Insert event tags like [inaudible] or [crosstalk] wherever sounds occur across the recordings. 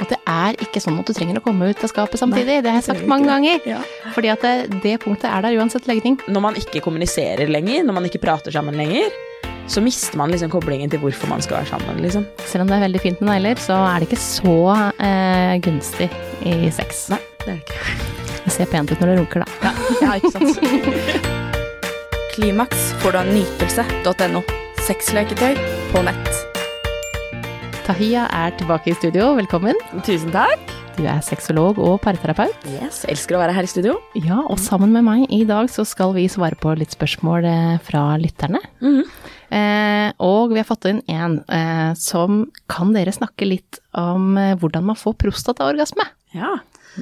Og det er ikke sånn at du trenger å komme ut av skapet samtidig. det har jeg sagt mange ganger. Ja. Fordi at det, det punktet er der uansett legning. Når man ikke kommuniserer lenger, når man ikke prater sammen lenger, så mister man liksom koblingen til hvorfor man skal være sammen, liksom. Selv om det er veldig fint med negler, så er det ikke så eh, gunstig i sex. Nei, det er det ikke. Det ser pent ut når det runker, da. Ja, ikke sant. [laughs] Klimaks får du av nytelse.no. Sexleketøy på nett. Tahia er tilbake i studio, velkommen. Tusen takk. Du er sexolog og parterapeut. Yes, elsker å være her i studio. Ja, og sammen med meg i dag så skal vi svare på litt spørsmål eh, fra lytterne. Mhm. Eh, og vi har fått inn en eh, som Kan dere snakke litt om eh, hvordan man får prostataorgasme? Ja.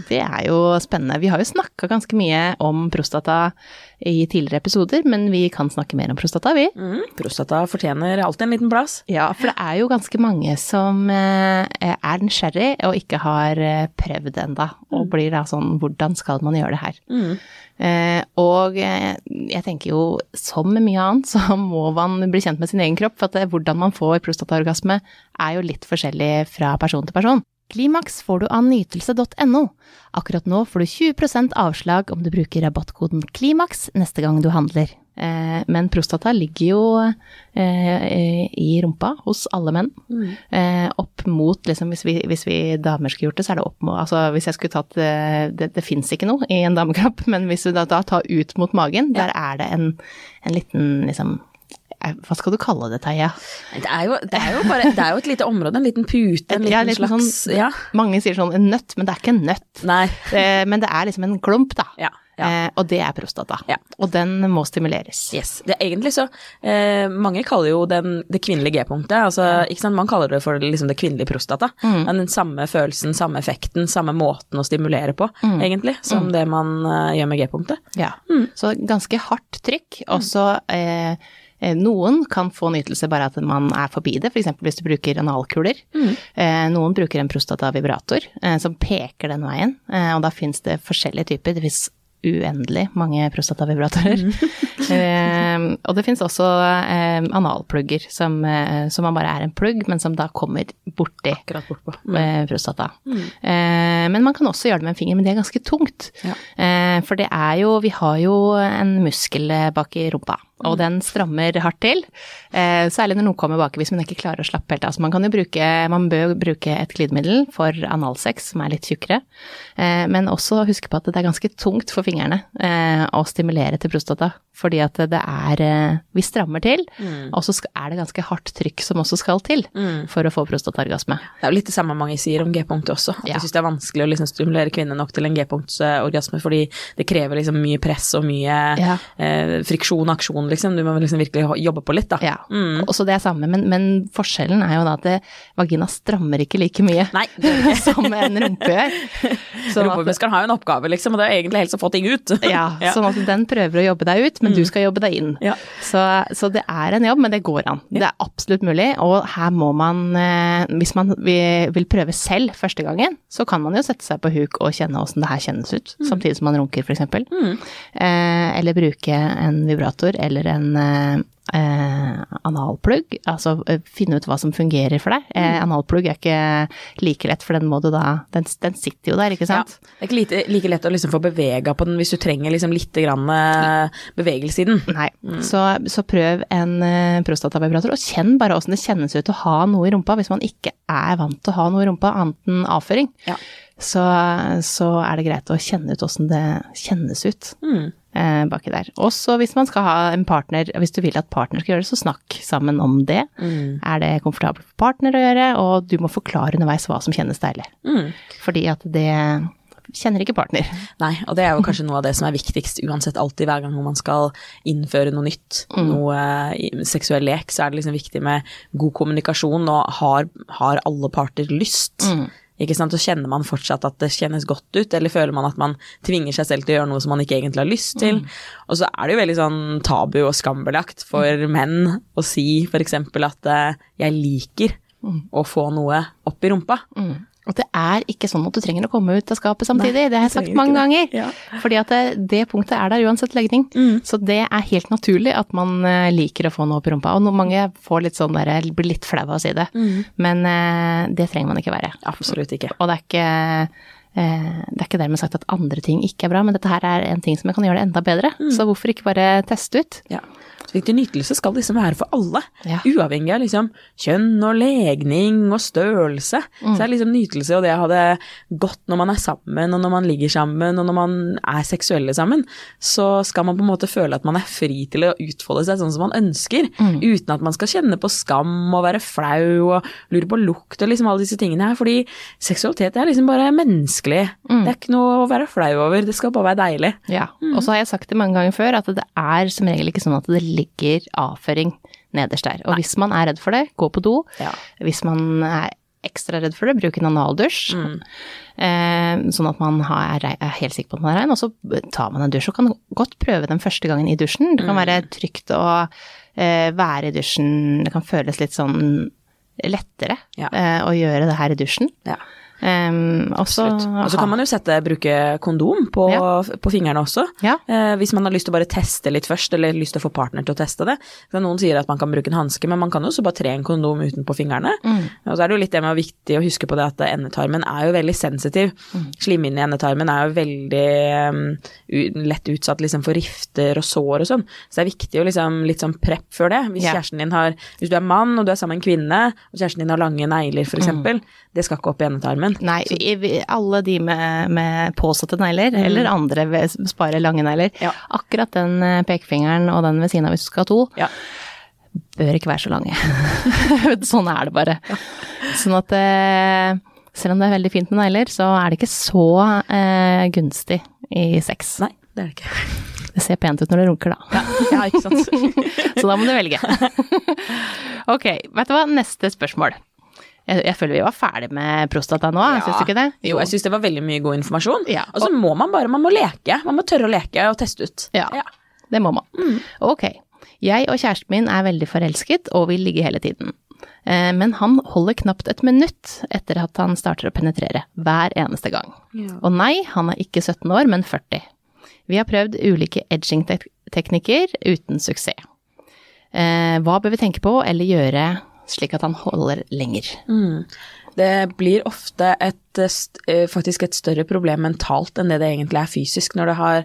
Det er jo spennende. Vi har jo snakka ganske mye om prostata i tidligere episoder, men vi kan snakke mer om prostata, vi. Mm. Prostata fortjener alltid en liten plass. Ja, for det er jo ganske mange som eh, er nysgjerrig og ikke har eh, prøvd enda, og blir da sånn hvordan skal man gjøre det her? Mm. Eh, og eh, jeg tenker jo som med mye annet, [laughs] så må man bli kjent med sin egen kropp, for at det, hvordan man får prostataorgasme er jo litt forskjellig fra person til person. Klimaks får du av nytelse.no. Akkurat nå får du 20% avslag om du bruker rabattkoden KLIMAKS neste gang du handler. Eh, men prostata ligger jo eh, i rumpa hos alle menn. Eh, opp mot, liksom, hvis vi, hvis vi damer skulle gjort det, så er det opp mot Altså hvis jeg skulle tatt eh, Det, det fins ikke noe i en damekropp, [laughs] men hvis du da, da tar ut mot magen, der er det en, en liten liksom hva skal du kalle det, Theia? Det det, det er jo et lite område, en liten pute, en [laughs] liten Ja, slags sånn- Ja. Mange sier sånn en nøtt, men det er ikke en nøtt. Nei. Eh, men det er liksom en klump, da. Ja. ja. Eh, og det er prostata. Ja. Og den må stimuleres. Yes. Det er egentlig så eh, Mange kaller jo den, det kvinnelige G-punktet. Altså, ikke sant? Man kaller det for liksom, det kvinnelige prostata. Mm. Men den samme følelsen, samme effekten, samme måten å stimulere på, Mm. egentlig, som det man eh, gjør med G-punktet. Ja. Mm. Så ganske hardt trykk. Og så eh, eh, noen kan få nytelse bare at man er forbi det, f.eks. hvis du bruker analkuler. Mm. Eh, noen bruker en prostatavibrator eh, som peker den veien, eh, og da fins det forskjellige typer. Det fins uendelig mange prostatavibratorer. Mm. [laughs] og det fins også eh, analplugger som, eh, som man bare er en plugg, men som da kommer borti bortpå. med prostata. Mm. men man kan også gjøre det med en finger, men det er ganske tungt. Ja. Eh, for det er jo, vi har jo en muskel eh, bak i rumpa, og den strammer hardt til. Eh, særlig når noen kommer baki hvis man ikke klarer å slappe helt av. Så man kan jo bruke, man bør bruke et glidemiddel for analsex som er litt tjukkere, eh, men også huske på at det er ganske tungt for fingrene eh, å stimulere til prostata, fordi at det er, eh, vi strammer til, og så er det ganske hardt trykk som også skal til for å få prostataorgasme. Det er jo litt det samme mange sier om G-punktet også. At Ja. de syns det er vanskelig å liksom stimulere kvinner nok til en G-punktsorgasme fordi det krever liksom mye press og mye Ja. eh, friksjon og aksjon, liksom. Du må liksom virkelig jobbe på litt, da. Ja, Mm. også det er samme, men, men forskjellen er jo da at vagina strammer ikke like mye Nei, det det [laughs] som en rumpe gjør. Sånn Rumpemuskelen har jo en oppgave, liksom, og det er egentlig helst å få ting ut. [laughs] ja, sånn at den prøver å jobbe deg ut, men du skal jobbe deg inn. Ja. Så, så det er en jobb, men det går an. Det er absolutt mulig, og her må man, eh, hvis man vil prøve selv første gangen, så kan man jo sette seg på huk og kjenne åssen det her kjennes ut, samtidig som man runker f.eks. Mm. Eh, eller bruke en vibrator eller en eh, eh, analplugg, altså eh, finne ut hva som fungerer for deg. Mm. Eh, analplugg er ikke like lett, for den må du da, den, den sitter jo der, ikke Ja. sant? Det er ikke lite, like lett å liksom få bevega på den hvis du trenger liksom litt grann eh, bevegelse i den. Nei, så, så prøv en eh, prostatavibrator, og kjenn bare åssen det kjennes ut å ha noe i rumpa, hvis man ikke er vant til å ha noe i rumpa annet enn avføring. Ja. Så, så er det greit å kjenne ut åssen det kjennes ut Mm. Eh, baki der. Også hvis man skal ha en partner, hvis du vil at partner skal gjøre det, så snakk sammen om det. Mm. Er det komfortabelt for partner å gjøre, og du må forklare underveis hva som kjennes deilig. Mm. Fordi at det kjenner ikke partner. Nei, og det er jo kanskje noe av det som er viktigst uansett alltid hver gang man skal innføre noe nytt, noe eh, seksuell lek, så er det liksom viktig med god kommunikasjon, og har, har alle parter lyst? Ikke sant, så kjenner man fortsatt at det kjennes godt ut, eller føler man at man tvinger seg selv til å gjøre noe som man ikke egentlig har lyst til. Og så er det jo veldig sånn tabu og skambelagt for menn å si eksempel at uh, jeg liker å få noe opp i rumpa. Og det er ikke sånn at du trenger å komme ut av skapet samtidig, Nei, det har jeg sagt mange ganger. Ja. Fordi at det, det punktet er der uansett legning. Mm. Så det er helt naturlig at man eh, liker å få noe opp i rumpa. Og mange får litt sånn der, blir litt flau av å si det. Mm. Men eh, det trenger man ikke være. Absolutt ikke. Og det er ikke eh, det er ikke dermed sagt at andre ting ikke er bra, men dette her er en ting som jeg kan gjøre det enda bedre. Mm. Så hvorfor ikke bare teste ut? Ja. Viktig nytelse skal liksom være for alle, Ja. uavhengig av liksom kjønn og legning og størrelse. Mm. Så er liksom nytelse og det å ha det godt når man er sammen, og når man ligger sammen, og når man er seksuelle sammen, så skal man på en måte føle at man er fri til å utfolde seg sånn som man ønsker, Mm. uten at man skal kjenne på skam og være flau og lure på lukt og liksom alle disse tingene her, fordi seksualitet er liksom bare menneskelig. Mm. Det er ikke noe å være flau over, det skal bare være deilig. Ja. Og så har jeg sagt det mange ganger før, at det er som regel ikke sånn at det ligger avføring nederst der. Og hvis man er redd for det, gå på do. Ja. Hvis man er ekstra redd for det, bruk en analdusj. Eh, sånn at man har, er helt sikker på at man er rein. Og så tar man en dusj og kan godt prøve den første gangen i dusjen. Det kan være trygt å eh, være i dusjen. Det kan føles litt sånn lettere Ja. eh, å gjøre det her i dusjen. Ja. Um, også, Absolutt. Og så kan man jo sette, bruke kondom på, Ja. på fingrene også. Ja. Eh, hvis man har lyst til å bare teste litt først, eller lyst til å få partner til å teste det. Så noen sier at man kan bruke en hanske, men man kan jo også bare tre en kondom utenpå fingrene. Mm. Og så er det jo litt det med viktig å huske på det at endetarmen er jo veldig sensitiv. Mm. Slimhinnen i endetarmen er jo veldig um, lett utsatt liksom, for rifter og sår og sånn. Så det er viktig å liksom litt sånn prepp før det. Hvis kjæresten din har Hvis du er mann og du er sammen med en kvinne, og kjæresten din har lange negler f.eks., eksempel det skal ikke opp i endetarmen. Nei, i- alle de med, med påsatte negler, eller andre ved spare lange negler. Ja. Akkurat den eh, pekefingeren og den ved siden av hvis du skal ha to, Ja. bør ikke være så lange. [laughs] sånn er det bare. Sånn at eh, selv om det er veldig fint med negler, så er det ikke så eh, gunstig i sex. Nei, det er det ikke. Det ser pent ut når det runker, da. Ja, ikke sant. [laughs] Så da må du velge. [laughs] ok, vet du hva, neste spørsmål. Jeg, jeg føler vi var ferdig med prostata nå, Ja. syns du ikke det? Jo, jeg syns det var veldig mye god informasjon. Ja, Og så må man bare, man må leke. Man må tørre å leke og teste ut. Ja. Det må man. Ok. Jeg og kjæresten min er veldig forelsket og vil ligge hele tiden. Eh, Men han holder knapt et minutt etter at han starter å penetrere, hver eneste gang. Og nei, han er ikke 17 år, men 40. Vi har prøvd ulike edging-teknikker uten suksess. Eh, Hva bør vi tenke på eller gjøre slik at han holder lenger? Mm. Det blir ofte et, eh, eh, faktisk et større problem mentalt enn det det egentlig er fysisk, når det har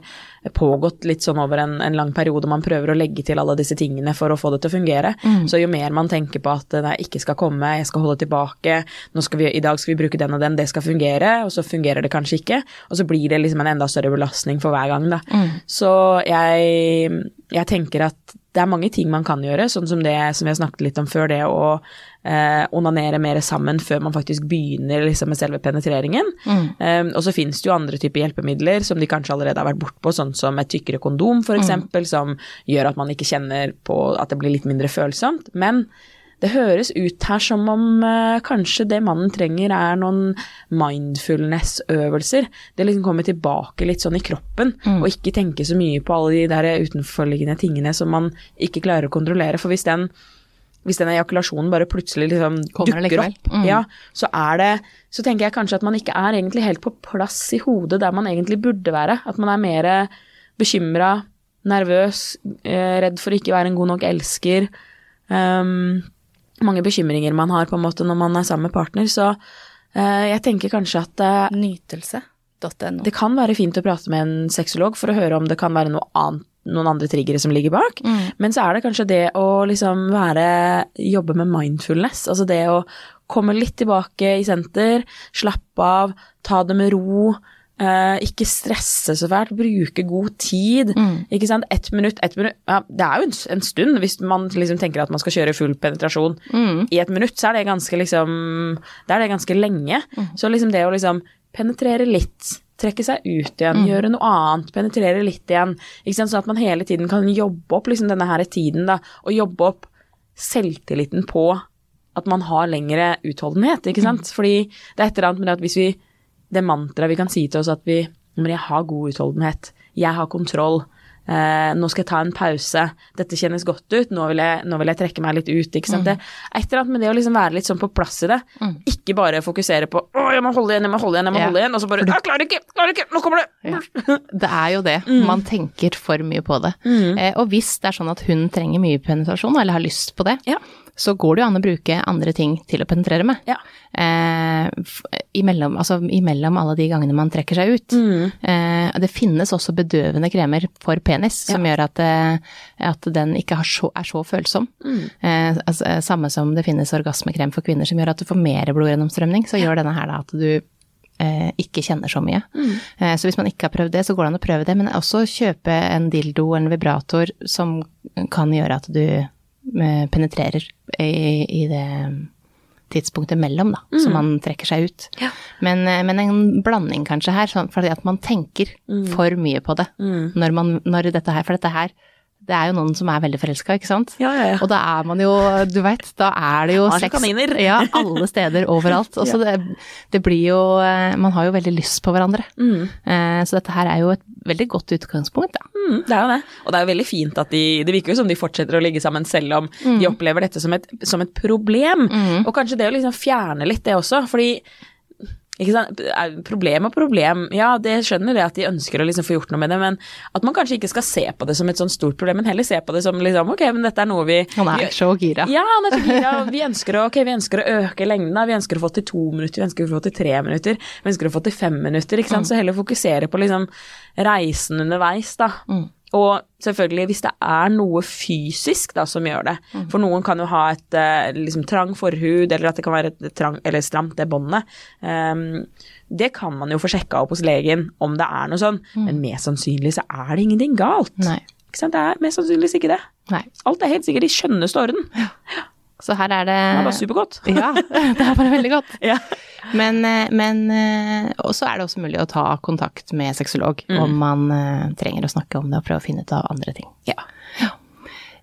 pågått litt sånn over en, en lang periode, man prøver å legge til alle disse tingene for å få det til å fungere. Så jo mer man tenker på at nei, ikke skal komme, jeg skal holde tilbake, vi, i dag skal vi bruke den og den, det skal fungere, og så fungerer det kanskje ikke, og så blir det liksom en enda større belastning for hver gang, da. Så jeg, jeg tenker at det er mange ting man kan gjøre, sånn som det som vi har snakket litt om før, det å eh, onanere mer sammen før man faktisk begynner liksom, med selve penetreringen. Eh, og så finnes det jo andre typer hjelpemidler som de kanskje allerede har vært bortpå, sånn som et tykkere kondom f.eks., eksempel, som gjør at man ikke kjenner på at det blir litt mindre følsomt. Men det høres ut her som om eh, kanskje det mannen trenger er noen mindfulness-øvelser. Det liksom kommer tilbake litt sånn i kroppen, og ikke tenke så mye på alle de der utenforliggende tingene som man ikke klarer å kontrollere. For hvis den, hvis den ejakulasjonen bare plutselig liksom dukker opp, Mm. ja, så det Så tenker jeg kanskje at man ikke er egentlig helt på plass i hodet der man egentlig burde være. At man er mer bekymra, nervøs, eh, redd for ikke være en god nok elsker. Um, mange bekymringer man har på en måte når man er sammen med partner, så uh, jeg tenker kanskje at uh, Nytelse.no. det kan være fint å prate med en sexolog for å høre om det kan være noe annet, noen andre triggere som ligger bak. Men så er det kanskje det å liksom være Jobbe med mindfulness. Altså det å komme litt tilbake i senter, slappe av, ta det med ro. Eh, ikke stresse så fælt, bruke god tid. Ikke sant? Ett minutt, ett minutt ja, Det er jo en, en stund hvis man liksom tenker at man skal kjøre full penetrasjon. I et minutt så er det ganske liksom Det er det ganske lenge. Så liksom det å liksom penetrere litt, trekke seg ut igjen, gjøre noe annet, penetrere litt igjen. Ikke sant? Sånn at man hele tiden kan jobbe opp liksom denne her tiden, da, og jobbe opp selvtilliten på at man har lengre utholdenhet, ikke sant. Fordi det er et eller annet med det at hvis vi Det mantraet vi kan si til oss at vi Men jeg har god utholdenhet, jeg har kontroll, Eh, nå skal jeg ta en pause. Dette kjennes godt ut. Nå vil jeg, nå vil jeg trekke meg litt ut. Ikke sant? Det er et eller annet med det å liksom være litt sånn på plass i det. Ikke bare fokusere på 'Å, jeg må holde igjen, jeg må holde igjen', jeg må Ja. holde igjen. Og så bare 'Jeg klarer ikke, klarer ikke, nå kommer det'. Ja. Det er jo det. Mm. Man tenker for mye på det. Eh, og hvis det er sånn at hun trenger mye penetrasjon, eller har lyst på det, Ja. Så går det jo an å bruke andre ting til å penetrere med. Ja. Eh, imellom, altså imellom alle de gangene man trekker seg ut. Mm. Eh, det finnes også bedøvende kremer for penis, som gjør at, eh, at den ikke så, er så følsom. Mm. Eh, altså, samme som det finnes orgasmekrem for kvinner som gjør at du får mer blodgjennomstrømning, så gjør denne her da at du eh, ikke kjenner så mye. Eh, så hvis man ikke har prøvd det, så går det an å prøve det, men også kjøpe en dildo, en vibrator, som kan gjøre at du penetrerer i, i det tidspunktet mellom, da, som man trekker seg ut. Ja. Men, eh, men en blanding kanskje her, sånn, fordi at man tenker for mye på det når, man, når dette her, for dette her, det er jo noen som er veldig forelska, ikke sant? Ja, ja, ja. Og da er man jo, du veit, da er det jo sex kaniner. [laughs] ja, alle steder, overalt. [laughs] Og så det, det blir jo eh, Man har jo veldig lyst på hverandre. Eh, Så dette her er jo et veldig godt utgangspunkt, da. Mm, det er jo det. Og det er jo veldig fint at de Det virker jo som de fortsetter å ligge sammen selv om de opplever dette som et, som et problem. Og kanskje det å liksom fjerne litt det også, fordi Problem og problem, ja det skjønner det at de ønsker å liksom få gjort noe med det, men at man kanskje ikke skal se på det som et sånn stort problem, men heller se på det som liksom ok, men dette er noe vi Han er så gira. ja, han er så gira. Vi ønsker å, okay, vi ønsker å øke lengden. Vi ønsker å få til to minutter, vi ønsker å få til tre minutter, vi ønsker å få til fem minutter. ikke sant? Så heller fokusere på liksom reisen underveis, da. Og selvfølgelig, hvis det er noe fysisk da som gjør det For noen kan jo ha et eh, liksom trang forhud, eller at det kan være et trang, eller stramt, det båndet. Um, det kan man jo få sjekka opp hos legen om det er noe sånn, men mest sannsynlig så er det ingenting galt. Nei. Ikke sant? Det er mest sannsynligvis ikke det. Nei. Alt er helt sikkert i skjønneste orden. [laughs] Så her er det Det er supergodt. [laughs] Ja, det er bare veldig godt. Ja. Men, eh, men eh, så er det også mulig å ta kontakt med sexolog om man eh, trenger å snakke om det og prøve å finne ut av andre ting. Ja.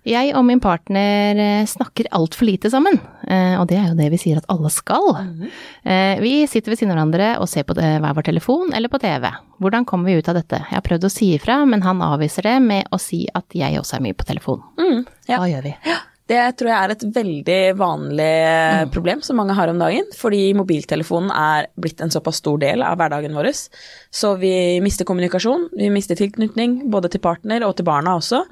Jeg og min partner snakker altfor lite sammen, og det er jo det vi sier at alle skal. Mm. Vi sitter ved siden av hverandre og ser på hver vår telefon eller på TV. Hvordan kommer vi ut av dette? Jeg har prøvd å si ifra, men han avviser det med å si at jeg også er mye på telefon. Mm, ja. Hva gjør vi? Det tror jeg er et veldig vanlig problem som mange har om dagen, fordi mobiltelefonen er blitt en såpass stor del av hverdagen vår. Så vi mister kommunikasjon, vi mister tilknytning, både til partner og til barna også.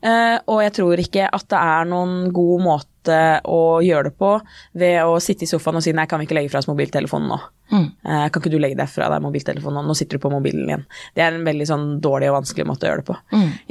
Eh, og jeg tror ikke at det er noen god måte å gjøre det på ved å sitte i sofaen og si nei, kan vi ikke legge fra oss mobiltelefonen nå? Eh, kan ikke du legge deg fra deg mobiltelefonen nå? Sitter du på mobilen igjen. Det er en veldig sånn dårlig og vanskelig måte å gjøre det på.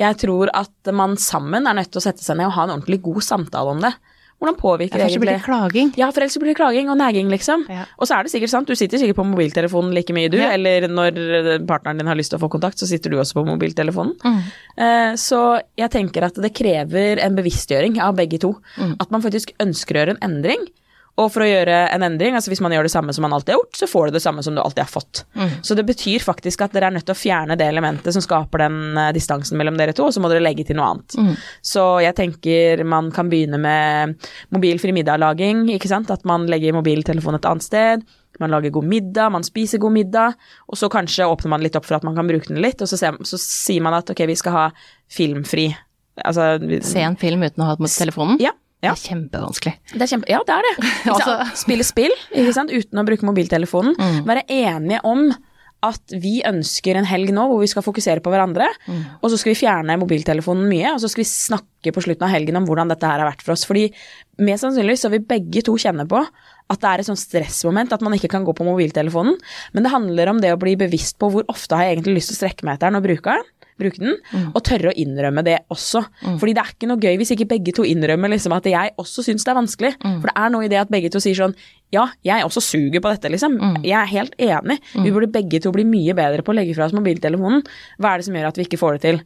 Jeg tror at man sammen er nødt til å sette seg ned og ha en ordentlig god samtale om det. Hvordan påvirker det egentlig? blir klaging. Ja, for ellers blir det klaging og nagging, liksom. Ja. Og så er det sikkert sant, du sitter sikkert på mobiltelefonen like mye, du. Ja. Eller når partneren din har lyst til å få kontakt, så sitter du også på mobiltelefonen. Mm. Eh, så jeg tenker at det krever en bevisstgjøring av begge to. Mm. At man faktisk ønsker å gjøre en endring. Og for å gjøre en endring, altså hvis man gjør det samme som man alltid har gjort, så får du det samme som du alltid har fått. Mm. Så det betyr faktisk at dere er nødt til å fjerne det elementet som skaper den eh, distansen mellom dere to, og så må dere legge til noe annet. Mm. Så jeg tenker man kan begynne med mobilfri middaglaging, ikke sant. At man legger mobiltelefonen et annet sted. Man lager god middag, man spiser god middag, og så kanskje åpner man litt opp for at man kan bruke den litt, og så, ser, så sier man at ok, vi skal ha filmfri. Altså Se en film uten å ha telefonen? Ja. Ja. Det er kjempevanskelig. Det er kjempe, ja, det er det. [laughs] Altså- Spille spill uten å bruke mobiltelefonen. Mm. Være enige om at vi ønsker en helg nå hvor vi skal fokusere på hverandre, Mm. og så skal vi fjerne mobiltelefonen mye, og så skal vi snakke på slutten av helgen om hvordan dette her har vært for oss. Fordi mest sannsynlig så vil begge to kjenne på at det er et sånt stressmoment at man ikke kan gå på mobiltelefonen, men det handler om det å bli bevisst på hvor ofte har jeg egentlig lyst til å strekke meg etter den og bruke den. Bruke den, og tørre å innrømme det også. Fordi det er ikke noe gøy hvis ikke begge to innrømmer liksom at jeg også syns det er vanskelig. For det er noe i det at begge to sier sånn Ja, jeg også suger på dette, liksom. Jeg er helt enig. Vi burde begge to bli mye bedre på å legge fra oss mobiltelefonen. Hva er det som gjør at vi ikke får det til?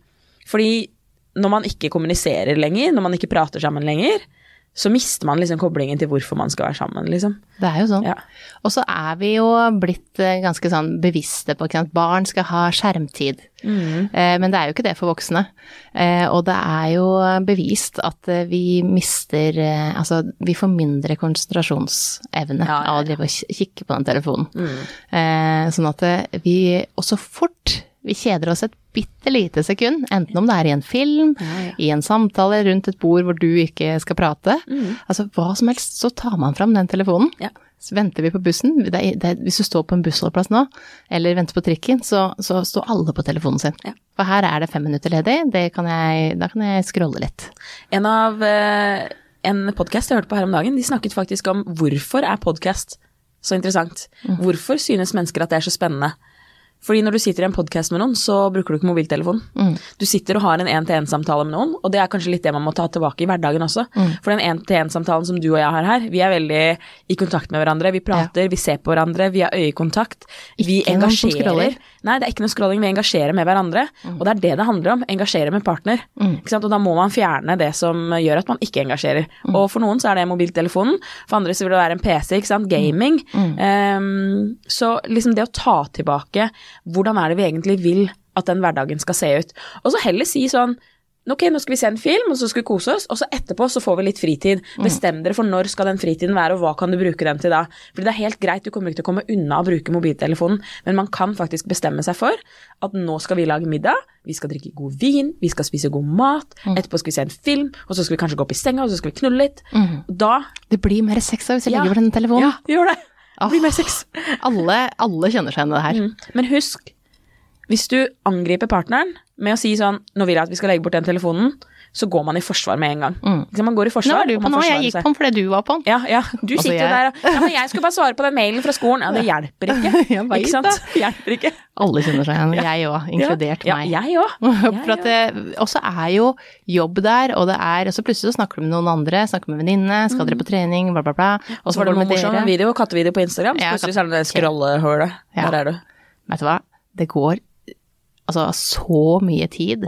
Fordi når man ikke kommuniserer lenger, når man ikke prater sammen lenger, så mister man liksom koblingen til hvorfor man skal være sammen, liksom. Det er jo sånn. Ja. Og så er vi jo blitt eh, ganske sånn bevisste på at barn skal ha skjermtid. Mm. Eh, Men det er jo ikke det for voksne. Eh, Og det er jo bevist at eh, vi mister eh, Altså, vi får mindre konsentrasjonsevne Ja, ja, av å drive og kikke på den telefonen. Eh, Sånn at vi Og så fort vi kjeder oss et bitte lite sekund, enten om det er i en film, i en samtale rundt et bord hvor du ikke skal prate, altså hva som helst, så tar man fram den telefonen. Ja. Så venter vi på bussen. Det er, det er, hvis du står på en bussholdeplass nå, eller venter på trikken, så, så står alle på telefonen sin. Ja. For her er det fem minutter ledig, det kan jeg, da kan jeg scrolle litt. En av eh, en podkast jeg hørte på her om dagen, de snakket faktisk om hvorfor er podkast så interessant. Hvorfor synes mennesker at det er så spennende? Fordi når du sitter i en podkast med noen, så bruker du ikke mobiltelefon. Du sitter og har en én-til-én-samtale med noen, og det er kanskje litt det man må ta tilbake i hverdagen også. For den én-til-én-samtalen som du og jeg har her, vi er veldig i kontakt med hverandre. Vi prater, vi ser på hverandre, vi har øyekontakt. Ikke som engasjerer. Nei, det er ikke noe scrolling, vi engasjerer med hverandre. Og det er det det handler om, engasjere med partner. Sant? Og da må man fjerne det som gjør at man ikke engasjerer. Og for noen så er det mobiltelefonen, for andre så vil det være en PC, ikke sant, gaming. Um, så liksom det å ta tilbake, hvordan er det vi egentlig vil at den hverdagen skal se ut? Og så heller si sånn, Ok, nå skal vi se en film, og så skal vi kose oss, og så etterpå så får vi litt fritid. Bestem dere for når skal den fritiden være, og hva kan du bruke den til da. Fordi det er helt greit, du kommer ikke til å komme unna å bruke mobiltelefonen, men man kan faktisk bestemme seg for at nå skal vi lage middag, vi skal drikke god vin, vi skal spise god mat, etterpå skal vi se en film, og så skal vi kanskje gå opp i senga, og så skal vi knulle litt. Da Det blir mer sex hvis jeg Ja. legger bort den telefonen. Ja, gjør det. Det blir mer sex. Alle, alle kjenner seg igjen i det her. Mm. Men husk, hvis du angriper partneren med å si sånn Nå vil jeg at vi skal legge bort den telefonen, så går man i forsvar med en gang. Mm. Man går i Nå forsvar. er du og på nå, jeg gikk på den fordi du var på den. Ja, ja. Du Altså, sitter jo jeg- der Ja, men jeg skulle bare svare på den mailen fra skolen. Ja, det [laughs] hjelper ikke. Ikke sant? [laughs] det. Hjelper ikke. Alle kjenner seg igjen, jeg òg, inkludert ja, meg. Ja, jeg òg. [laughs] For at det også er jo jobb der, og det er Og så plutselig så snakker du med noen andre, snakker med venninne, skal dere på trening, bla, bla, bla. Og så var det noe morsom video, kattevideo på Instagram. Så plutselig så er det det scrollehullet. Der er du. Vet du hva, det går altså så mye tid.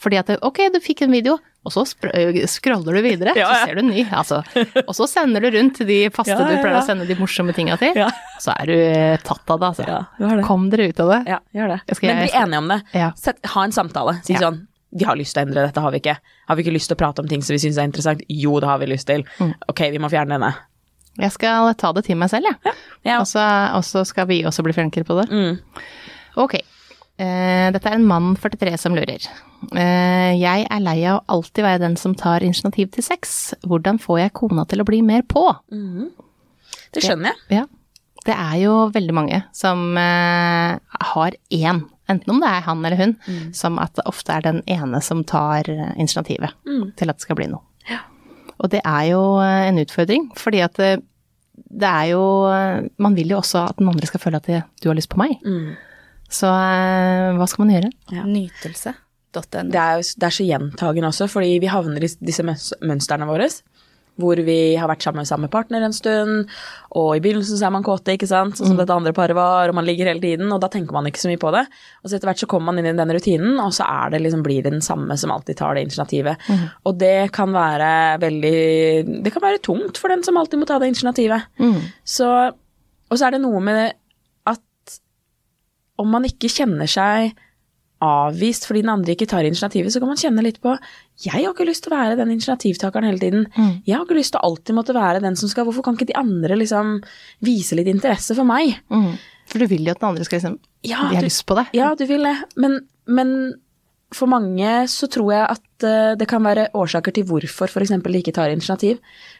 Fordi at ok, du fikk en video, og så øh, scroller du videre, [laughs] Ja, så ser du en ny. Altså. Og så sender du rundt de faste Ja, ja, du pleier å sende de morsomme tinga til. Ja. Så er du eh, tatt av det, altså. Ja, du har det. Kom dere ut av det. Ja, gjør det. Skal Men bli enige om det. Ja. Sett, ha en samtale. Si Ja. sånn Vi har lyst til å endre dette, har vi ikke? Har vi ikke lyst til å prate om ting som vi syns er interessant? Jo, det har vi lyst til. Mm. Ok, vi må fjerne denne. Jeg skal ta det til meg selv, jeg. Ja. Så og så skal vi også bli flinkere på det. Mm. Ok. Eh, dette er en mann 43 som lurer. Eh, jeg er lei av å alltid være den som tar initiativ til sex. Hvordan får jeg kona til å bli mer på? Det skjønner jeg. Ja. Det er jo veldig mange som eh, har én, enten om det er han eller hun, som at det ofte er den ene som tar initiativet initiativet til at det skal bli noe. Og det er jo en utfordring, fordi at det, det er jo Man vil jo også at den andre skal føle at det, du har lyst på meg. Så eh, hva skal man gjøre? Ja. Nytelse.no. Det er, det er så gjentagende også, fordi vi havner i disse møns- mønstrene våre. Hvor vi har vært sammen med samme partner en stund, og i begynnelsen så er man kåte, ikke sant, sånn som dette andre paret var, og man ligger hele tiden, og da tenker man ikke så mye på det. Og så etter hvert så kommer man inn i den rutinen, og så er det liksom, blir det den samme som alltid tar det initiativet. Og det kan være veldig Det kan være tungt for den som alltid må ta det initiativet. Så, og så er det noe med om man ikke kjenner seg avvist fordi den andre ikke tar initiativet, så kan man kjenne litt på Jeg har ikke lyst til å være den initiativtakeren hele tiden. Jeg har ikke lyst til å alltid måtte være den som skal Hvorfor kan ikke de andre liksom vise litt interesse for meg? For du vil jo at den andre skal liksom Ja, De har du- lyst på det. Ja, du vil det. Men, men for mange så tror jeg at eh, det kan være årsaker til hvorfor f.eks. de ikke tar initiativ.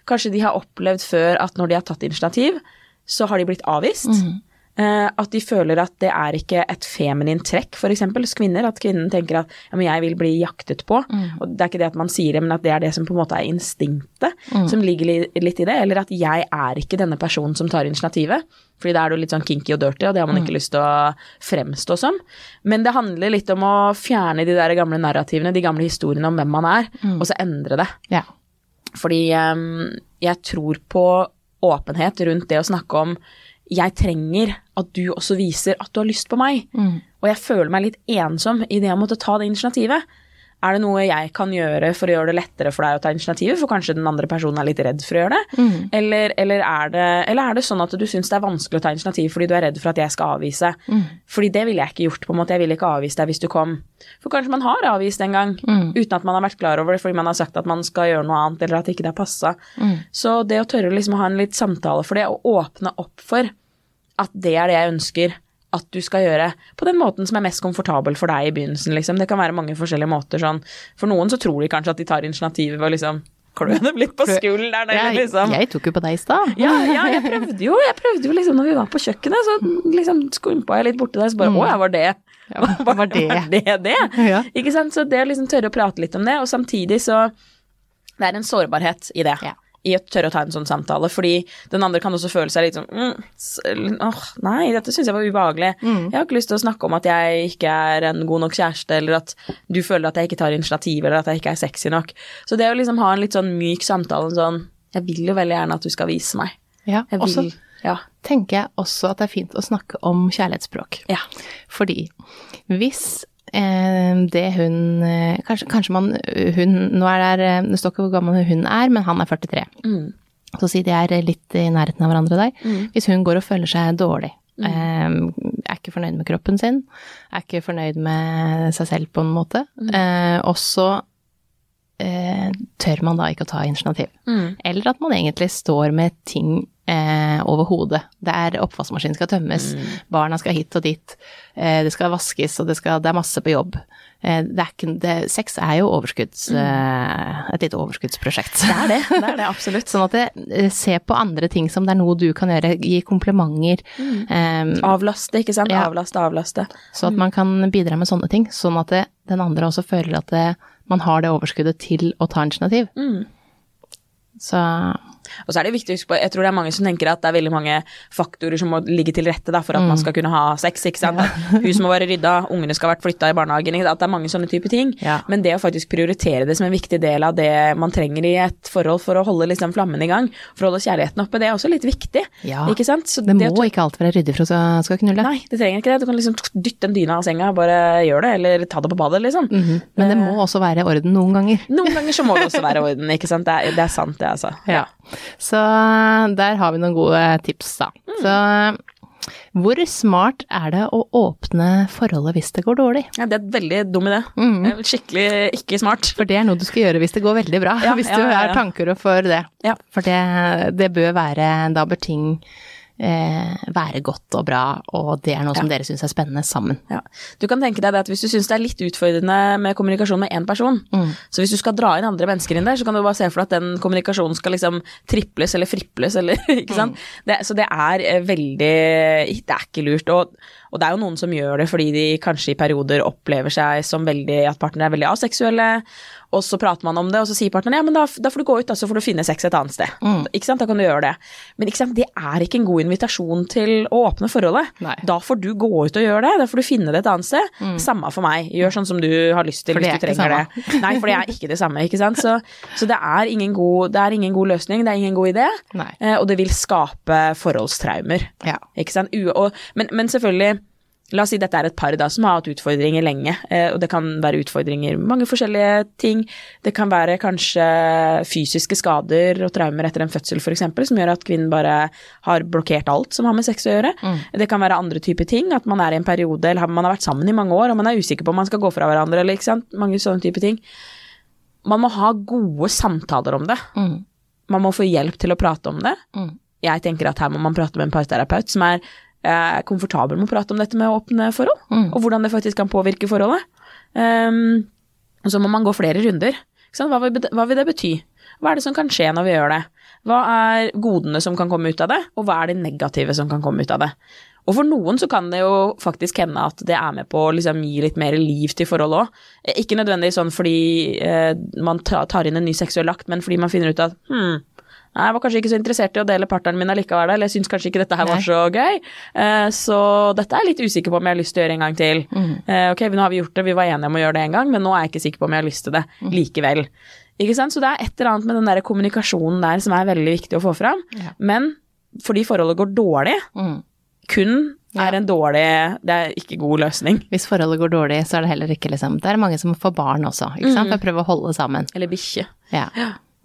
Kanskje de har opplevd før at når de har tatt initiativ, så har de blitt avvist. Eh, at de føler at det er ikke et feminint trekk, f.eks. hos kvinner. At kvinnen tenker at ja, men jeg vil bli jaktet på. Og det er ikke det at man sier det, men at det er det som på en måte er instinktet som ligger litt i det. Eller at jeg er ikke denne personen som tar initiativet. Fordi da er du litt sånn kinky og dirty, og det har man ikke lyst til å fremstå som. Men det handler litt om å fjerne de der gamle narrativene, de gamle historiene om hvem man er, og så endre det. Ja. Fordi um, jeg tror på åpenhet rundt det å snakke om jeg trenger at du også viser at du har lyst på meg. Og jeg føler meg litt ensom i det å måtte ta det initiativet. Er det noe jeg kan gjøre for å gjøre det lettere for deg å ta initiativet, for kanskje den andre personen er litt redd for å gjøre det? Eller, eller, er det eller er det sånn at du syns det er vanskelig å ta initiativ fordi du er redd for at jeg skal avvise? Fordi det ville jeg ikke gjort, på en måte. Jeg ville ikke avvist deg hvis du kom. For kanskje man har avvist en gang uten at man har vært klar over det fordi man har sagt at man skal gjøre noe annet, eller at ikke det har passa. Så det å tørre liksom å ha en litt samtale for det, og åpne opp for at det er det jeg ønsker, at du skal gjøre på den måten som er mest komfortabel for deg i begynnelsen, liksom. Det kan være mange forskjellige måter sånn. For noen så tror de kanskje at de tar initiativet ved å liksom klø dem litt på skulderen, eller Jeg, liksom. jeg tok jo på deg i stad. Ja, ja, jeg prøvde jo, jeg prøvde jo liksom når vi var på kjøkkenet, så liksom skumpa jeg litt borti der, så bare å ja, var det Ja, [laughs] var det? Var det det? Ja. Ikke sant, så det å liksom tørre å prate litt om det, og samtidig så Det er en sårbarhet i det. Ja. I å tørre å ta en sånn samtale, fordi den andre kan også føle seg litt sånn mm, åh, nei, dette syns jeg var ubehagelig. Mm. Jeg har ikke lyst til å snakke om at jeg ikke er en god nok kjæreste, eller at du føler at jeg ikke tar initiativ, eller at jeg ikke er sexy nok. Så det å liksom ha en litt sånn myk samtale, en sånn Jeg vil jo veldig gjerne at du skal vise meg. Ja, Jeg og så Ja. tenker jeg også at det er fint å snakke om kjærlighetsspråk. ja. Fordi hvis det hun eh, kanskje, kanskje man hun, Nå er det, eh, det står ikke hvor gammel hun er, men han er 43. Mm. Så si de er litt i nærheten av hverandre der. Hvis hun går og føler seg dårlig, Mm. eh, er ikke fornøyd med kroppen sin, er ikke fornøyd med seg selv på en måte, Mm. eh, og så eh, tør man da ikke å ta initiativ. Mm. Eller at man egentlig står med ting eh, over hodet. Det er oppvaskmaskinen skal tømmes, barna skal hit og dit, eh, det skal vaskes, og det, skal, det er masse på jobb. Eh, det er ikke, det, sex er jo overskudds, mm. et lite overskuddsprosjekt. Det er det. [laughs] Det er det absolutt. Sånn at det, eh, se på andre ting som det er noe du kan gjøre, gi komplimenter. eh, Avlaste, ikke sant. Ja. Avlaste, avlaste. så at man kan bidra med sånne ting, sånn at det, den andre også føler at det, man har det overskuddet til å ta initiativ. Mm. Så Og så er det viktig å huske på, jeg tror det er mange som tenker at det er veldig mange faktorer som må ligge til rette da, for at man skal kunne ha sex, ikke sant. [laughs] Huset må være rydda, ungene skal ha vært flytta i barnehagen, ikke sant? at det er mange sånne type ting. Ja. Men det å faktisk prioritere det som en viktig del av det man trenger i et forhold for å holde liksom flammen i gang, for å holde kjærligheten oppe, det er også litt viktig. Ja. Ikke sant? Så det må å- ikke alt være ryddig for å skal- knulle. Nei, det trenger ikke det. Du kan liksom dytte en dyne av senga, bare gjør det, eller ta det på badet, liksom. Mhm. Men det må også være orden noen ganger. Noen ganger så må det også være [laughs] orden, ikke sant. Det er, det er sant, det, altså. Ja. Så der har vi noen gode tips, da. Så hvor smart er det å åpne forholdet hvis det går dårlig? Ja, det er et veldig dum idé. Mm. Skikkelig ikke smart. For det er noe du skal gjøre hvis det går veldig bra. Ja, [laughs] hvis du ja, ja. har tanker for det. Ja. For det, det bør være Da bør ting eh, være godt og bra, og det er noe som dere syns er spennende sammen. Ja. Du kan tenke deg det at hvis du syns det er litt utfordrende med kommunikasjon med én person, Mm. så hvis du skal dra inn andre mennesker inn der, så kan du bare se for deg at den kommunikasjonen skal liksom triples eller friples eller [laughs] ikke sant. Mm. Det, så det er eh, veldig Det er ikke lurt. Og, og det er jo noen som gjør det fordi de kanskje i perioder opplever seg som veldig At partnere er veldig aseksuelle, og så prater man om det, og så sier partneren ja, men da, da får du gå ut, da, så får du finne sex et annet sted. Mm. Ikke sant, da kan du gjøre det. Men ikke sant, det er ikke en god invitasjon til å åpne forholdet. Nei. Da får du gå ut og gjøre det, da får du finne det et annet sted. Samme for meg, gjør sånn som du har lyst til Mm. Hvis du trenger det. Nei, for det er ikke det samme, ikke sant. Så, så det, er ingen god, det er ingen god løsning, det er ingen god idé, Nei. eh, og det vil skape forholdstraumer. Ja. Ikke sant? U og, men, men selvfølgelig, la oss si dette er et par da, som har hatt utfordringer lenge, eh, og det kan være utfordringer mange forskjellige ting. Det kan være kanskje fysiske skader og traumer etter en fødsel f.eks., som gjør at kvinnen bare har blokkert alt som har med sex å gjøre. Det kan være andre typer ting, at man er i en periode, eller man har vært sammen i mange år, og man er usikker på om man skal gå fra hverandre, eller ikke sant. Mange sånne typer ting. Man må ha gode samtaler om det. Mm. Man må få hjelp til å prate om det. Mm. Jeg tenker at her må man prate med en parterapeut som er eh, komfortabel med å prate om dette med åpne forhold, Mm. og hvordan det faktisk kan påvirke forholdet. Um, og så må man gå flere runder. Hva, vil, hva vil det bety? Hva er det som kan skje når vi gjør det? Hva er godene som kan komme ut av det, og hva er det negative som kan komme ut av det? Og for noen så kan det jo faktisk hende at det er med på å liksom gi litt mer liv til forholdet òg. Ikke nødvendigvis sånn fordi eh, man tar inn en ny seksuell akt, men fordi man finner ut at hm, jeg var kanskje ikke så interessert i å dele partneren min allikevel, eller jeg syns kanskje ikke dette her var så gøy. Eh, så dette er jeg litt usikker på om jeg har lyst til å gjøre en gang til. Mm. Eh, ok, nå har vi gjort det, vi var enige om å gjøre det en gang, men nå er jeg ikke sikker på om jeg har lyst til det Mm. likevel. Ikke sant? Så det er et eller annet med den der kommunikasjonen der som er veldig viktig å få fram. Ja. Men fordi forholdet går dårlig, Mm. kun Ja. er en dårlig Det er ikke god løsning. Hvis forholdet går dårlig, så er det heller ikke liksom Det er mange som får barn også, ikke sant, for å prøve å holde sammen. Eller bikkje. Ja.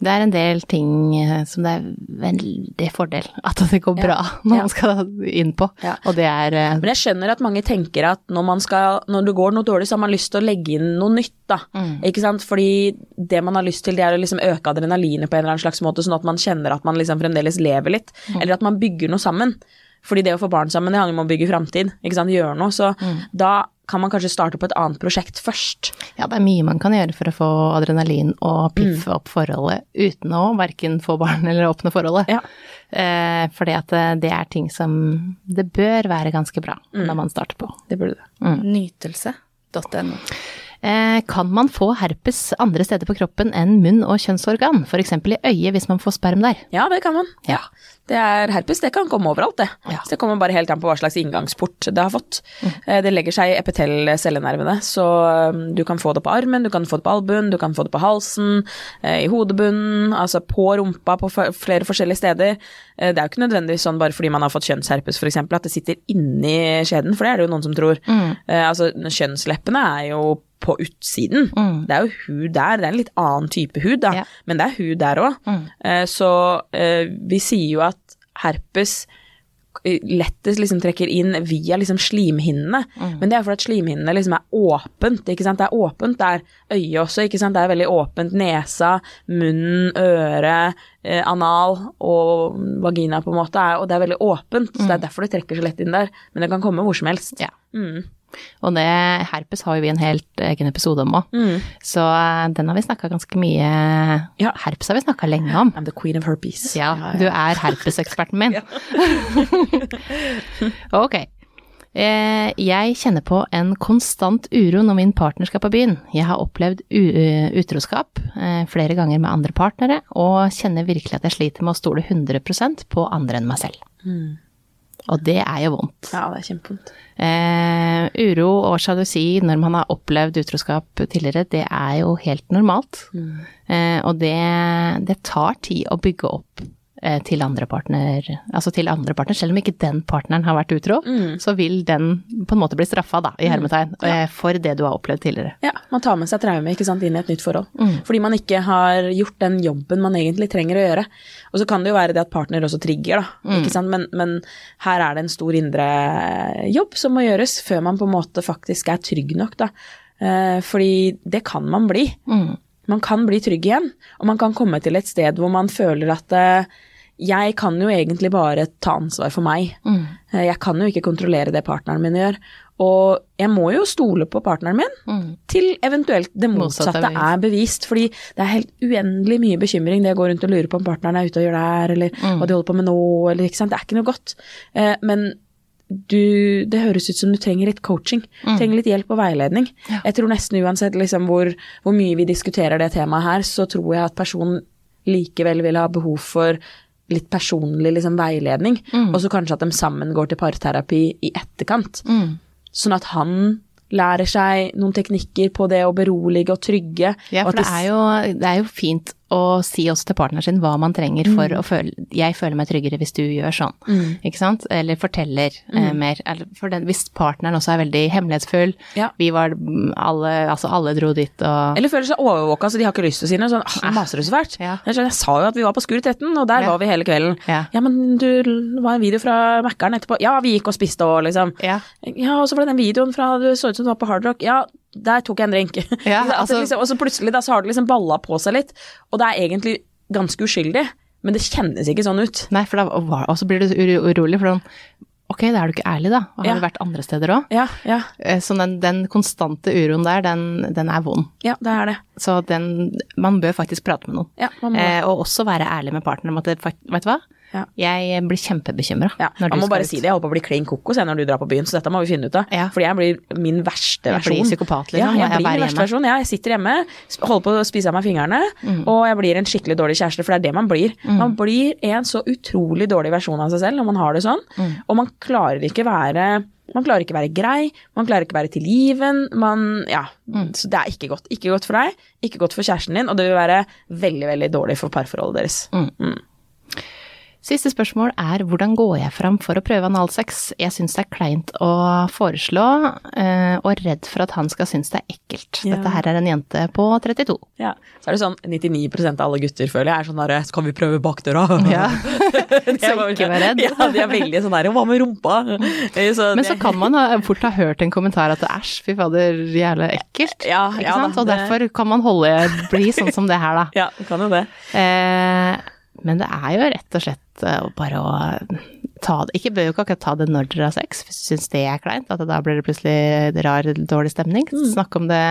Det er en del ting eh, som det er veldig fordel at det går bra når man skal inn på, Ja. og det er eh, Men jeg skjønner at mange tenker at når, man skal, når det går noe dårlig, så har man lyst til å legge inn noe nytt, da. Mm. Ikke sant? Fordi det man har lyst til, det er å liksom øke adrenalinet på en eller annen slags måte, sånn at man kjenner at man liksom fremdeles lever litt, Mm. eller at man bygger noe sammen. Fordi det å få barn sammen, det handler om å bygge framtid, gjøre noe. Så da kan man kanskje starte på et annet prosjekt først. Ja, det er mye man kan gjøre for å få adrenalin og piffe opp forholdet uten å verken få barn [laughs] eller åpne forholdet. Ja. Eh, fordi at eh, det er ting som det bør være ganske bra når man starter på. Det burde det. Nytelse.no. Eh, kan man få herpes andre steder på kroppen enn munn og kjønnsorgan, f.eks. i øyet hvis man får sperm der? Ja, det kan man. Ja. Det er herpes, det kan komme overalt, det. Ja. Så det kommer bare helt an på hva slags inngangsport det har fått. Mm. Det legger seg i epitell-cellenervene, så um, du kan få det på armen, du kan få det på albuen, du kan få det på halsen, eh, i hodebunnen, altså på rumpa, på flere forskjellige steder. Eh, Det er jo ikke nødvendigvis sånn bare fordi man har fått kjønnsherpes f.eks. at det sitter inni skjeden, for det er det jo noen som tror. Mm. Altså, kjønnsleppene er jo på utsiden. Det er jo hud der, det er en litt annen type hud, da, Ja. men det er hud der òg. Så eh, vi sier jo at herpes eh, lettest liksom trekker inn via liksom slimhinnene, men det er fordi at slimhinnene liksom er åpent, ikke sant. Det er åpent der øyet også, ikke sant. Det er veldig åpent nesa, munnen, øret, eh, anal og vagina på en måte, er, og det er veldig åpent, så det er derfor det trekker så lett inn der. Men det kan komme hvor som helst. Ja. Mm. Og det, herpes har jo vi en helt egen episode om òg, Mm. så eh, den har vi snakka ganske mye Ja. Herpes har vi snakka lenge om. I'm the queen of herpes. Ja, du er herpeseksperten min. [laughs] [laughs] ok. Eh, jeg kjenner på en konstant uro når min partner skal på byen. Jeg har opplevd eh, utroskap flere ganger med andre partnere, og kjenner virkelig at jeg sliter med å stole 100% på andre enn meg selv. Og det er jo vondt. Ja, det er kjempevondt. Eh, uro og sjalusi når man har opplevd utroskap tidligere, det er jo helt normalt. Eh, og det, det tar tid å bygge opp til andre partner, altså til andre partner, selv om ikke den partneren har vært utro, så vil den på en måte bli straffa, da, i hermetegn, ja. for det du har opplevd tidligere. Ja, man tar med seg traume ikke sant, inn i et nytt forhold. Fordi man ikke har gjort den jobben man egentlig trenger å gjøre. Og så kan det jo være det at partner også trigger, da. Ikke sant? Men, men her er det en stor indre jobb som må gjøres før man på en måte faktisk er trygg nok, da. Eh, fordi det kan man bli. Man kan bli trygg igjen, og man kan komme til et sted hvor man føler at eh, jeg kan jo egentlig bare ta ansvar for meg. Mm. Jeg kan jo ikke kontrollere det partneren min gjør. Og jeg må jo stole på partneren min til eventuelt det Motsatt motsatte er er bevist. Fordi det er helt uendelig mye bekymring det å gå rundt og lure på om partneren er ute og gjør det her, eller hva de holder på med nå, eller ikke sant. Det er ikke noe godt. Eh, Men du, det høres ut som du trenger litt coaching. Trenger litt hjelp og veiledning. Jeg tror nesten uansett liksom hvor, hvor mye vi diskuterer det temaet her, så tror jeg at personen likevel vil ha behov for litt personlig liksom, veiledning, og så kanskje at de sammen går til parterapi i etterkant. Sånn at han lærer seg noen teknikker på det å berolige og trygge. Ja, og for det, det er, jo, det er jo fint å si også til partneren sin hva man trenger for å føle Jeg føler meg tryggere hvis du gjør sånn, ikke sant? Eller forteller eh, mer. For den, hvis partneren også er veldig hemmelighetsfull. Ja. Vi var mm, alle Altså alle dro dit og Eller føler seg overvåka, så de har ikke lyst til å si noe. Sånn, ah, maser du så fælt. Ja. Jeg, sa jo at vi var på Skur 13, og der Ja. var vi hele kvelden. Ja. men du, det var en video fra Mækkern etterpå. Ja, vi gikk og spiste og liksom. Ja. Ja, og så var det den videoen fra du så ut som du var på Hard Rock. Ja, der tok jeg en drink. Ja, At [laughs] altså- liksom, og så plutselig da, så har det liksom balla på seg litt, og det er egentlig ganske uskyldig, men det kjennes ikke sånn ut. Nei, for da Og så blir du urolig, for sånn Ok, da er du ikke ærlig, da. Har Ja. du vært andre steder òg? Ja, ja, Så den, den konstante uroen der, den, den er vond. ja, det er det. Så den Man bør faktisk prate med noen. Ja, man må, Eh, og også være ærlig med partneren om at det, vet du hva, Ja. jeg blir kjempebekymra. ja, man må bare si det. Jeg holder på å bli klin kokos når du drar på byen, så dette må vi finne ut av. Ja. Fordi jeg blir min verste Jeg blir versjon. psykopat, liksom, Ja, jeg jeg blir min verste versjon. Ja, jeg sitter hjemme, holder på å spise av meg fingrene, Mm. og jeg blir en skikkelig dårlig kjæreste, for det er det man blir. Man blir en så utrolig dårlig versjon av seg selv når man har det sånn, Mm. og man klarer ikke være man klarer ikke være grei, man klarer ikke være tilgiven, man Ja. Mm. Så det er ikke godt. Ikke godt for deg, ikke godt for kjæresten din, og det vil være veldig, veldig dårlig for parforholdet deres. Siste spørsmål er hvordan går jeg fram for å prøve analsex? Jeg syns det er kleint å foreslå, eh, og redd for at han skal synes det er ekkelt. Ja. Dette her er en jente på 32. Ja. Så er det sånn 99% av alle gutter, føler jeg, er sånn derre Skal vi prøve bakdøra? Ja. [laughs] Så var- ikke vær redd. Ja, de er veldig sånn derre hva med rumpa? [laughs] Så Men så kan man fort ha hørt en kommentar at æsj, fy fader, jævlig ekkelt. Ja, ikke ja da, sant? Og det- derfor kan man holde, bli sånn som det her, da. [laughs] Ja, kan jo det. Eh, men det er jo rett og slett eh, bare å ta det Ikke bør jo ikke akkurat ta det når dere har sex, hvis du syns det er kleint. At da blir det plutselig rar, dårlig stemning. Snakk om det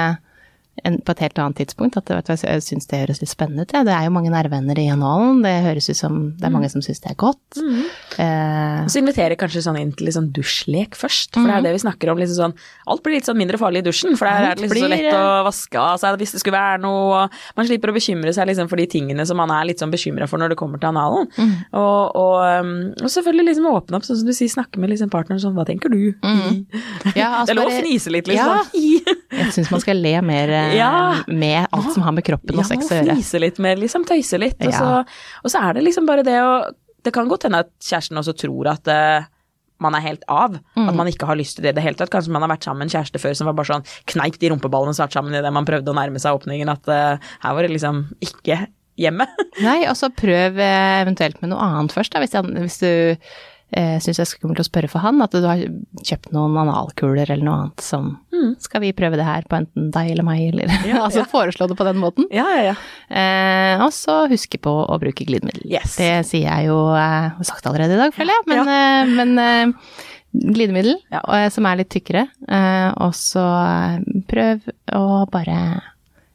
en, på et helt annet tidspunkt. At vet jeg syns det høres litt spennende ut. Ja. Det er jo mange nervevenner i analen. Det høres ut som det er mange som syns det er godt. Eh, Så inviterer kanskje sånn inn til litt sånn dusjlek først, for det er det vi snakker om. Liksom sånn, alt blir litt sånn mindre farlig i dusjen, for der er det liksom så lett å vaske av seg hvis det skulle være noe. Man slipper å bekymre seg liksom for de tingene som man er litt sånn bekymra for når det kommer til analen. Og, og, um, og selvfølgelig liksom åpne opp, sånn som du sier, snakke med liksom partneren sånn, hva tenker du? [laughs] ja, altså det er lov å fnise litt, liksom. Ja. [laughs] Ja. Jeg syns man skal le mer eh, Ja. med alt som har med kroppen og sex å gjøre. fnise litt mer, liksom tøyse litt. Og, Ja. så, og så er det liksom bare det å Det kan godt hende at kjæresten også tror at uh, man er helt av. Mm. At man ikke har lyst til det i det hele tatt. Kanskje man har vært sammen med en kjæreste før som var bare sånn kneip de rumpeballene snart sammen idet man prøvde å nærme seg åpningen. At uh, her var det liksom ikke hjemme. [laughs] Nei, og så prøv eventuelt med noe annet først, da, hvis, hvis du eh, syns det er skummelt å spørre for han, at du har kjøpt noen analkuler eller noe annet som Skal vi prøve det her på enten deg eller meg, eller Mm. [laughs] Ja, [laughs] Altså ja. foreslå det på den måten. Ja, ja, ja. Eh, og så huske på å bruke glidemiddel. Yes. Det sier jeg jo eh, har sagt allerede i dag, føler jeg, men, eh, men eh, glidemiddel Ja. eh, som er litt tykkere, eh, og så prøv å bare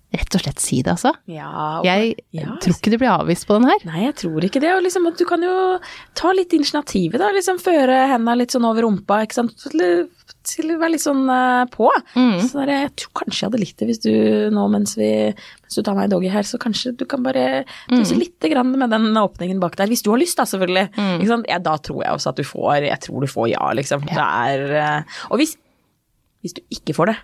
rett og slett si det, altså. ja og- Jeg ja, tror ikke du blir avvist på den her. Nei, jeg tror ikke det. Og liksom at du kan jo ta litt initiativet, da. Liksom føre henda litt sånn over rumpa, ikke sant. Til, til å være litt sånn eh, på. Mm. Så der, jeg tror kanskje jeg hadde likt det hvis du nå mens, vi, mens du tar meg i doggy her, så kanskje du kan bare tøyse Mm. litt grann med den åpningen bak der. Hvis du har lyst, da, selvfølgelig. Sant? Ja, da tror jeg også at du får Jeg tror du får ja, liksom. Det er eh, Og hvis, hvis du ikke får det,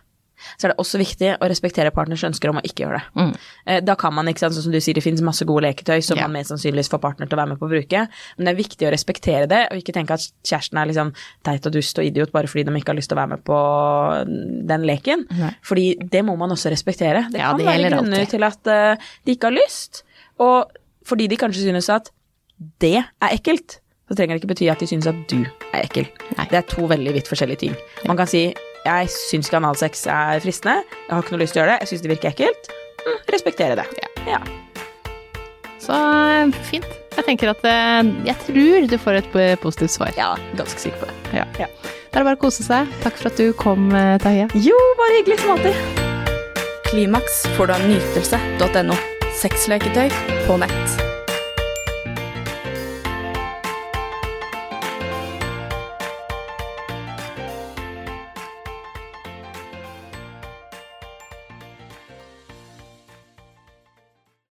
så er det også viktig å respektere partners ønsker om å ikke gjøre det. Mm. Eh, Da kan man, ikke sant, sånn som du sier, det finnes masse gode leketøy som yeah. man mest sannsynligvis får partner til å være med på å bruke, men det er viktig å respektere det, og ikke tenke at kjæresten er liksom teit og dust og idiot bare fordi de ikke har lyst til å være med på den leken. Nei. Fordi det må man også respektere. Det Ja, kan det være grunner alltid. til at eh, de ikke har lyst, og fordi de kanskje synes at det er ekkelt, så trenger det ikke bety at de synes at du er ekkel. Nei. Det er to veldig vidt forskjellige ting. Man kan si jeg syns ikke analsex er fristende, jeg har ikke noe lyst til å gjøre det, jeg syns det virker ekkelt. Mm, respektere det. Ja. Så eh, fint. Jeg tenker at eh, jeg tror du får et eh, positivt svar. ja, ganske sikker på det. Ja. Ja. Da er det bare å kose seg. Takk for at du kom, Tahiya. Jo, bare hyggelig som alltid. Klimaks får du av nytelse.no. Sexleketøy på nett.